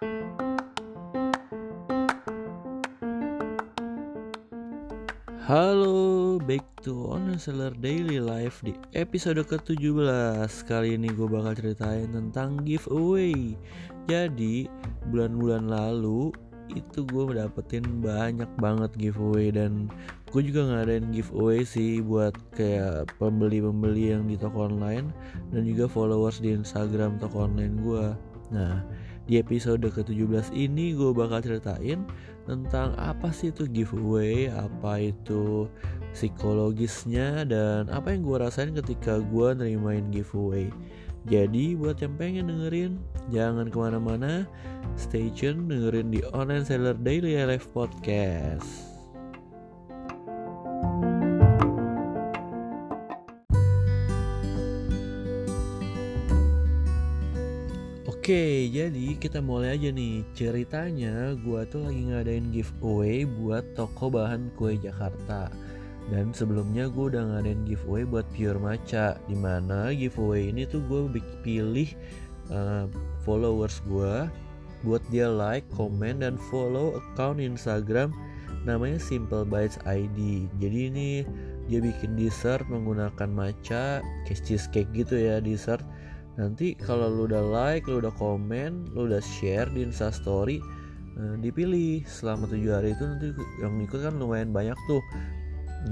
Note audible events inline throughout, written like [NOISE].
Halo, back to On Seller Daily Life di episode ke-17 Kali ini gue bakal ceritain tentang giveaway. Jadi, bulan-bulan lalu itu gue dapetin banyak banget giveaway Dan gue juga ngadain giveaway sih buat kayak pembeli-pembeli yang di toko online Dan juga followers di Instagram toko online gue Nah, di episode ke-17 ini gue bakal ceritain tentang apa sih itu giveaway, apa itu psikologisnya dan apa yang gue rasain ketika gue nerimain giveaway. Jadi buat yang pengen dengerin, jangan ke mana-mana, stay tune dengerin di Online Seller Daily Life Podcast. Oke, jadi kita mulai aja nih. Ceritanya gue tuh lagi ngadain giveaway buat toko bahan kue Jakarta. Dan sebelumnya gue udah ngadain giveaway buat Pure Maca. Di mana giveaway ini tuh gue pilih uh, followers gue buat dia like, komen, dan follow account Instagram namanya Simple Bites ID. Jadi ini dia bikin dessert menggunakan maca, cheesecake gitu ya dessert nanti kalau lu udah like lu udah komen lu udah share di instastory eh, dipilih. Selama tujuh hari itu nanti yang ikut kan lumayan banyak tuh.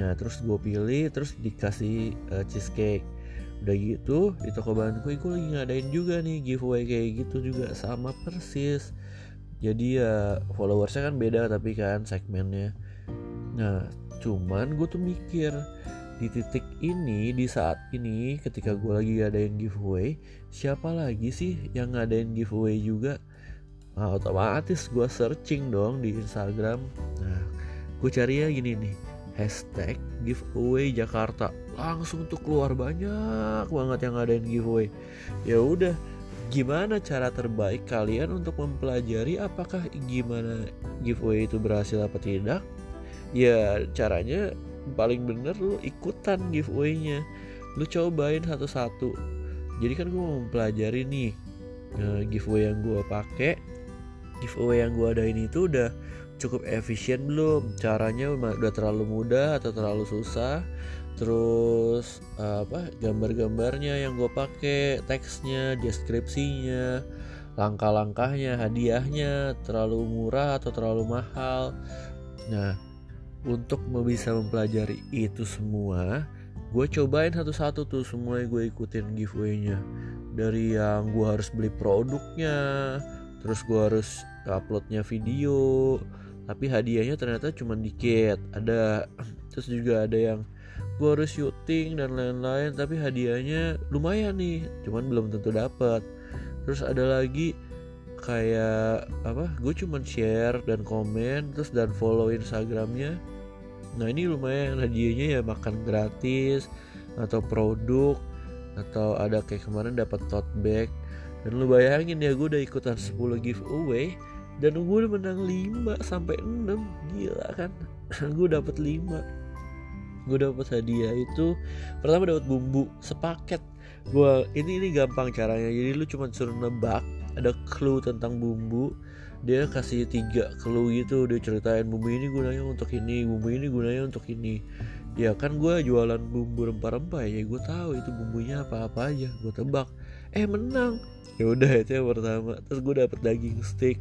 Nah terus gue pilih terus dikasih uh, cheesecake. Udah gitu di toko bahan gue lagi ngadain juga nih giveaway kayak gitu juga sama persis. Jadi ya followersnya kan beda tapi kan segmennya. Nah cuman gue tuh mikir di titik ini di saat ini ketika gue lagi ngadain giveaway siapa lagi sih yang ngadain giveaway juga? Nah, otomatis gue searching dong di Instagram. Nah gue cari ya gini nih hashtag giveaway Jakarta. Langsung tuh keluar banyak banget yang ngadain giveaway. Ya udah gimana cara terbaik kalian untuk mempelajari apakah gimana giveaway itu berhasil apa tidak? Ya caranya paling bener lu ikutan giveaway-nya. Lu cobain satu-satu. Jadi kan gue mau mempelajari nih uh, giveaway yang gue pakai. Giveaway yang gue adain itu udah cukup efisien belum? Caranya udah terlalu mudah atau terlalu susah? Terus uh, apa gambar-gambarnya yang gue pakai teksnya deskripsinya langkah-langkahnya hadiahnya terlalu murah atau terlalu mahal? Nah untuk bisa mempelajari itu semua gue cobain satu-satu tuh semua gue ikutin giveaway-nya. Dari yang gue harus beli produknya terus gue harus uploadnya video tapi hadiahnya ternyata cuma dikit. Ada terus juga ada yang gue harus syuting dan lain-lain tapi hadiahnya lumayan nih cuman belum tentu dapat terus ada lagi kayak apa gue cuman share dan komen terus dan follow instagramnya. Nah ini lumayan hadiahnya ya makan gratis atau produk atau ada kayak kemarin dapat tote bag. Dan lu bayangin ya gue udah ikutan 10 giveaway dan gue udah menang 5 sampai 6 gila kan? [LAUGHS] Gue dapat 5 gue dapat hadiah itu pertama dapat bumbu sepaket. Gue ini ini gampang caranya. Jadi lu cuma suruh nebak ada clue tentang bumbu dia kasih tiga clue gitu dia ceritain bumbu ini gunanya untuk ini bumbu ini gunanya untuk ini. Ya kan gue jualan bumbu rempah-rempah ya gue tahu itu bumbunya apa-apa aja gue tebak. Eh menang. Ya udah itu yang pertama. Terus gue dapet daging steak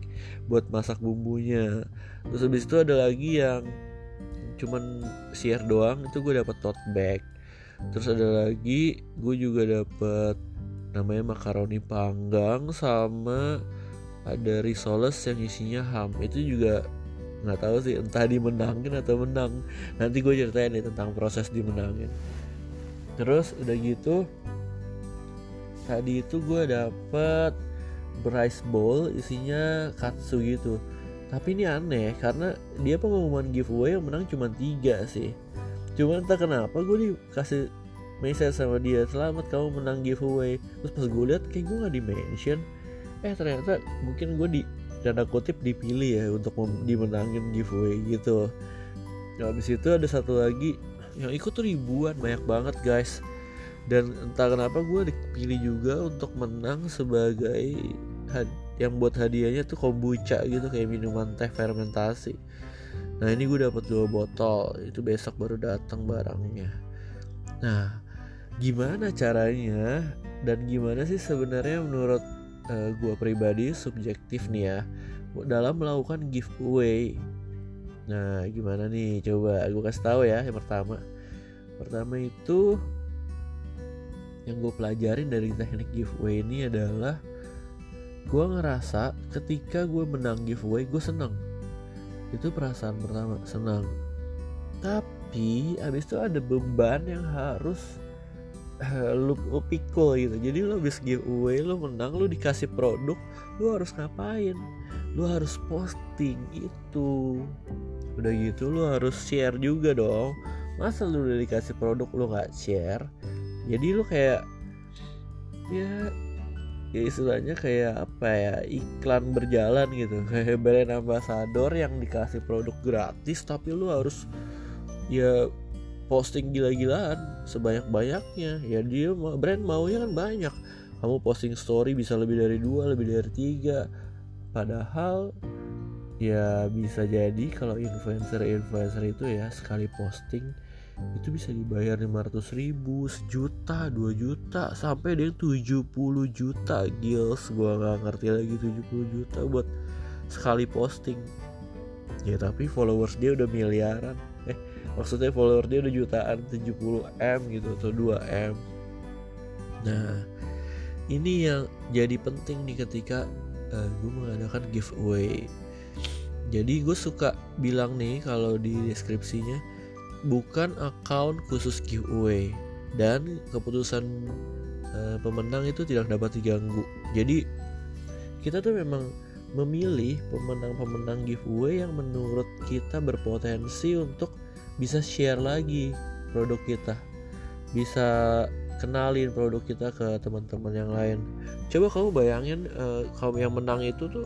buat masak bumbunya. Terus habis itu ada lagi yang cuman share doang itu gue dapet tote bag. Terus ada lagi gue juga dapet namanya makaroni panggang sama ada risoles yang isinya ham. Itu juga nggak tahu sih entah dimenangin atau menang. Nanti gue ceritain nih tentang proses dimenangin. Terus udah gitu tadi itu gue dapet rice bowl isinya katsu gitu. Tapi ini aneh karena dia pengumuman giveaway yang menang cuma tiga sih. Cuma entah kenapa gue dikasih message sama dia selamat kamu menang giveaway. Terus pas gue lihat kayak gue nggak di mention eh ternyata mungkin gue di tanda kutip dipilih ya untuk dimenangin giveaway gitu. Nah, habis itu ada satu lagi yang ikut tuh ribuan banyak banget guys. Dan entah kenapa gue dipilih juga untuk menang sebagai yang buat hadiahnya tuh kombucha gitu kayak minuman teh fermentasi. Nah ini gue dapat dua botol itu besok baru datang barangnya. Nah gimana caranya? Dan gimana sih sebenarnya menurut uh, gue pribadi subjektif nih ya dalam melakukan giveaway? Nah gimana nih? Coba gue kasih tahu ya yang pertama. Pertama itu yang gue pelajarin dari teknik giveaway ini adalah gue ngerasa ketika gue menang giveaway gue seneng itu perasaan pertama senang. Tapi abis itu ada beban yang harus uh, [LAUGHS] lu, lu pikul gitu. Jadi lo habis giveaway lo menang lo dikasih produk lo harus ngapain? Lo harus posting itu udah gitu lo harus share juga dong. Masa lu udah dikasih produk lo nggak share? Jadi lo kayak ya ya istilahnya kayak apa ya iklan berjalan gitu. [LAUGHS] Kayak brand ambassador yang dikasih produk gratis tapi lu harus ya posting gila-gilaan sebanyak-banyaknya. Ya dia brand maunya kan banyak. Kamu posting story bisa lebih dari dua lebih dari tiga. Padahal ya bisa jadi kalau influencer-influencer itu ya sekali posting itu bisa dibayar 500 ribu sejuta 2 juta sampai dia 70 juta. Gils gua nggak ngerti lagi 70 juta buat sekali posting. Ya tapi followers dia udah miliaran maksudnya follower dia udah jutaan 70 m gitu atau 2 m. Nah ini yang jadi penting nih ketika uh, eh, gue mengadakan giveaway. Jadi gue suka bilang nih kalau di deskripsinya bukan account khusus giveaway. Dan keputusan uh, pemenang itu tidak dapat diganggu. Jadi kita tuh memang memilih pemenang-pemenang giveaway yang menurut kita berpotensi untuk bisa share lagi produk kita. Bisa kenalin produk kita ke teman-teman yang lain. Coba kamu bayangin uh, kamu yang menang itu tuh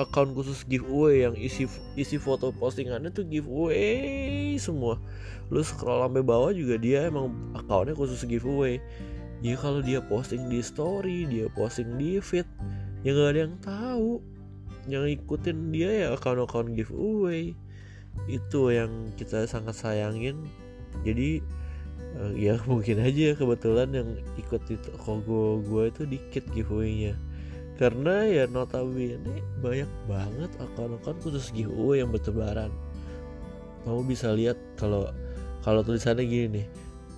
account khusus giveaway yang isi isi foto postingannya tuh giveaway semua lu scroll sampai bawah juga dia emang accountnya khusus giveaway ya kalau dia posting di story dia posting di feed ya gak ada yang tahu yang ikutin dia ya account-account giveaway itu yang kita sangat sayangin. Jadi uh, ya [LAUGHS] mungkin aja kebetulan yang ikut itu kok gue itu dikit giveaway-nya. Karena ya notabene banyak banget akun-akun khusus giveaway yang bertebaran. Kamu bisa lihat kalau kalau tulisannya gini nih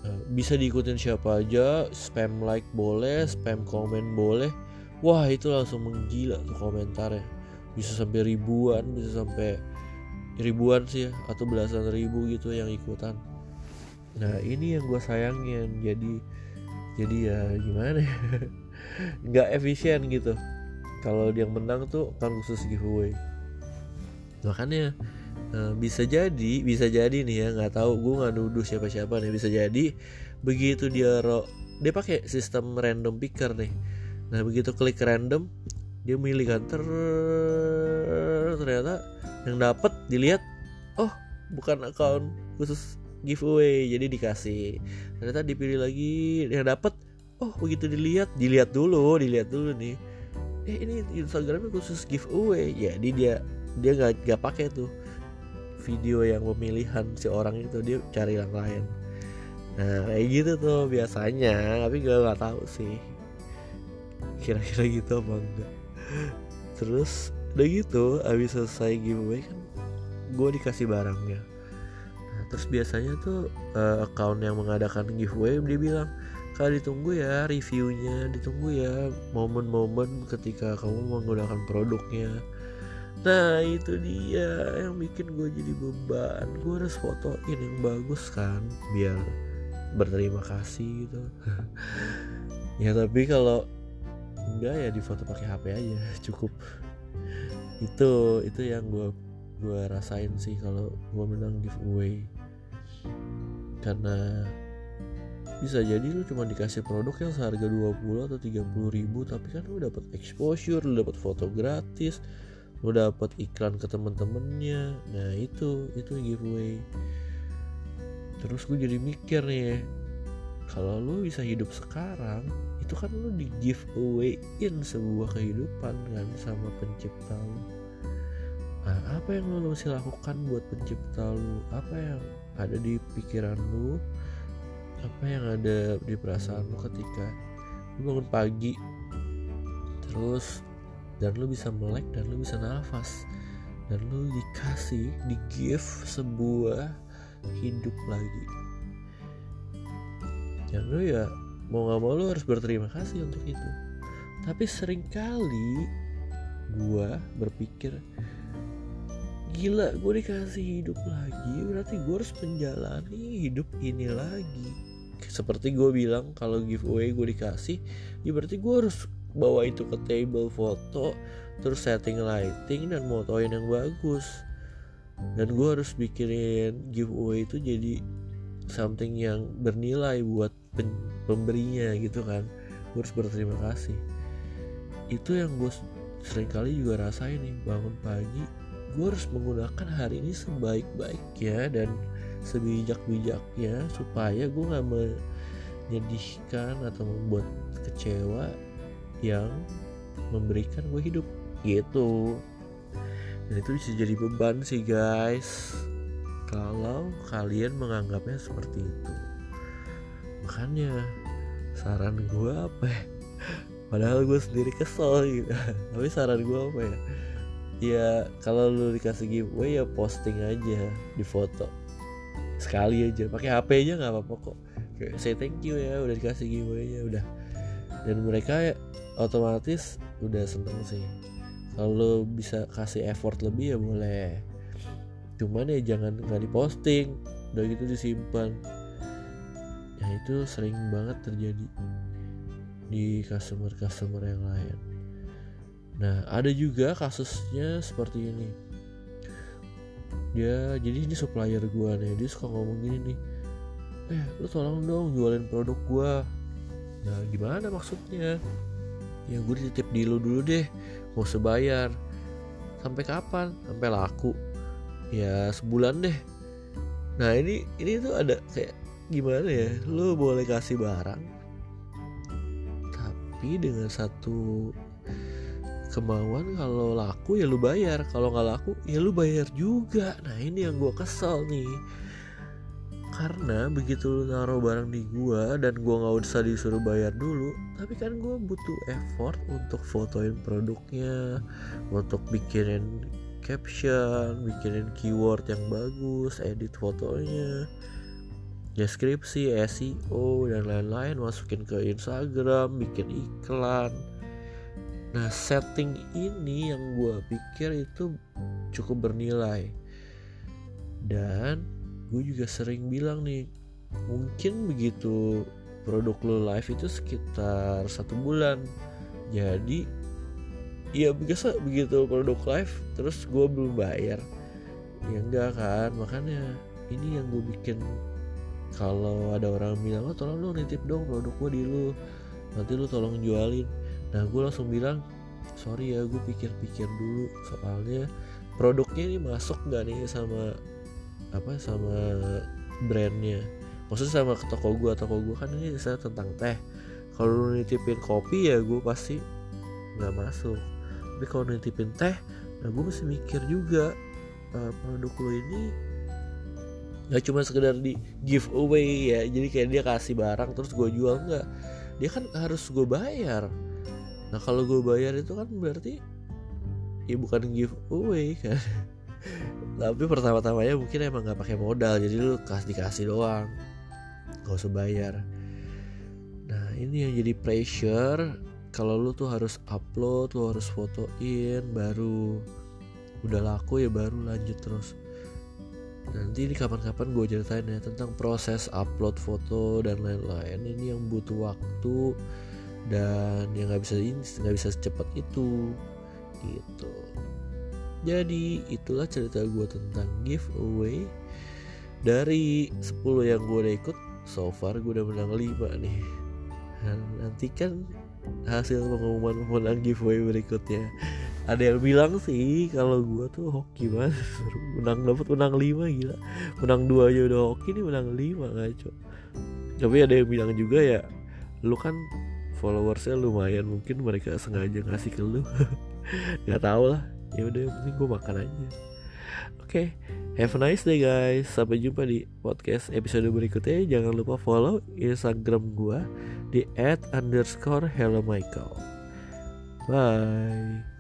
eh, bisa diikutin siapa aja spam like boleh spam komen boleh. Wah itu langsung menggila tuh komentarnya. Bisa sampai ribuan bisa sampai ribuan sih ya atau belasan ribu gitu yang ikutan. Nah ini yang gue sayangin. Jadi jadi ya gimana ya? [LAUGHS] Nggak efisien gitu. Kalau yang menang tuh kan khusus giveaway. Makanya uh, bisa jadi bisa jadi nih ya nggak tahu gue nggak nuduh siapa siapa nih. Bisa jadi begitu dia ro dia pakai sistem random picker nih. Nah begitu klik random dia milih kan ter ternyata yang dapat dilihat oh bukan account khusus giveaway. Jadi dikasih. Ternyata dipilih lagi yang dapat oh begitu dilihat. Dilihat dulu dilihat dulu nih. Eh ini Instagramnya khusus giveaway. Jadi dia dia nggak nggak pakai tuh video yang pemilihan si orang itu dia cari yang lain. Nah kayak gitu tuh biasanya tapi gue nggak tahu sih. Kira-kira gitu enggak. Terus udah gitu abis selesai giveaway kan gue dikasih barangnya nah, terus biasanya tuh uh, account yang mengadakan giveaway dia bilang Kak ditunggu ya reviewnya, ditunggu ya momen-momen ketika kamu menggunakan produknya. Nah itu dia yang bikin gue jadi beban. Gue harus fotoin yang bagus kan, biar berterima kasih gitu. [LAUGHS] ya tapi kalau enggak ya difoto pakai HP aja cukup. Itu itu yang gue gue rasain sih kalau gue menang giveaway. Karena bisa jadi lu cuma dikasih produk yang seharga 20 atau 30 ribu tapi kan lu dapat exposure lu dapat foto gratis lu dapat iklan ke temen-temennya. Nah itu itu giveaway. Terus gue jadi mikir nih kalau lu bisa hidup sekarang itu kan lu di give away in sebuah kehidupan kan sama pencipta lu. Nah apa yang lu mesti lakukan buat pencipta lu? Apa yang ada di pikiran lu? Apa yang ada di perasaan lu ketika lu bangun pagi terus dan lu bisa melek dan lu bisa nafas dan lu dikasih di gift sebuah hidup lagi. Yang lu ya mau gak mau lu harus berterima kasih untuk itu. Tapi sering kali gua berpikir gila gue dikasih hidup lagi berarti gue harus menjalani hidup ini lagi. Seperti gue bilang kalau giveaway gue dikasih ya berarti gue harus bawa itu ke table foto terus setting lighting dan motoin yang bagus. Dan gue harus bikin giveaway itu jadi something yang bernilai buat pemberinya gitu kan. Gue harus berterima kasih. Itu yang gue sering kali juga rasain nih bangun pagi gue harus menggunakan hari ini sebaik-baiknya dan sebijak-bijaknya supaya gue gak menyedihkan atau membuat kecewa yang memberikan gue hidup gitu. Dan itu bisa jadi beban sih guys. Kalau kalian menganggapnya seperti itu makanya saran gue apa ya? Padahal gue sendiri kesel gitu. [LAUGHS] Tapi saran gue apa ya? Ya kalau lu dikasih giveaway ya posting aja di foto. Sekali aja. Pakai HP aja nggak apa-apa kok. Kayak say thank you ya udah dikasih giveaway nya udah. Dan mereka ya otomatis udah seneng sih. Kalau bisa kasih effort lebih ya boleh. Cuman ya jangan nggak diposting. Udah gitu disimpan. ya itu sering banget terjadi di customer customer yang lain. Nah ada juga kasusnya seperti ini. Dia jadi ini supplier gua nih dia suka ngomong gini nih. Eh lu tolong dong jualin produk gua. Nah gimana maksudnya? Ya gue titip di lu dulu deh mau sebayar sampai kapan? Sampai laku. Ya sebulan deh. Nah ini ini tuh ada kayak gimana ya lu boleh kasih barang tapi dengan satu kemauan kalau laku ya lu bayar kalau nggak laku ya lu bayar juga. Nah ini yang gue kesel nih. Karena begitu lu naruh barang di gua dan gua nggak usah disuruh bayar dulu tapi kan gua butuh effort untuk fotoin produknya untuk bikinin caption bikinin keyword yang bagus edit fotonya deskripsi SEO dan lain-lain masukin ke Instagram bikin iklan. Nah setting ini yang gue pikir itu cukup bernilai. Dan gue juga sering bilang nih mungkin begitu produk lo live itu sekitar satu bulan. Jadi ya biasa begitu produk live terus gue belum bayar. Ya enggak kan makanya ini yang gue bikin kalau ada orang bilang oh tolong dong nitip dong produk gue di lu nanti lu tolong jualin. Nah gue langsung bilang sorry ya gue pikir-pikir dulu soalnya produknya ini masuk gak nih sama apa sama brandnya? Maksudnya sama ke toko gue toko gue kan ini saya tentang teh. Kalau lu nitipin kopi ya gue pasti nggak masuk. Tapi kalau nitipin teh nah gue mesti mikir juga uh, produk lo ini nggak cuma sekedar di giveaway ya jadi kayak dia kasih barang terus gue jual nggak. Dia kan harus gue bayar. Nah kalau gue bayar itu kan berarti ya bukan giveaway kan. [LAUGHS] Tapi pertama-tamanya mungkin emang nggak pakai modal jadi lu kasih dikasih doang. Gak usah bayar. Nah ini yang jadi pressure kalau lu tuh harus upload lu harus fotoin baru udah laku ya baru lanjut terus nanti ini kapan-kapan gue ceritain ya tentang proses upload foto dan lain-lain. Ini yang butuh waktu dan yang nggak bisa nggak bisa secepat itu. Gitu. Jadi itulah cerita gue tentang giveaway Dari 10 yang gue udah ikut. So far gue udah menang 5 nih. Dan nantikan hasil pengumuman pemenang giveaway berikutnya ada yang bilang sih kalau gue tuh hoki banget [LAUGHS] menang dapat menang 5 gila. Menang 2 aja udah hoki nih menang 5 ngaco. Tapi ada yang bilang juga ya lu kan followersnya lumayan mungkin mereka sengaja ngasih ke lu. [LAUGHS] Nggak tahu lah. Ya udah mending gue makan aja. Oke okay. have a nice day guys. Sampai jumpa di podcast episode berikutnya. Jangan lupa follow instagram gue di at underscore hello michael. Bye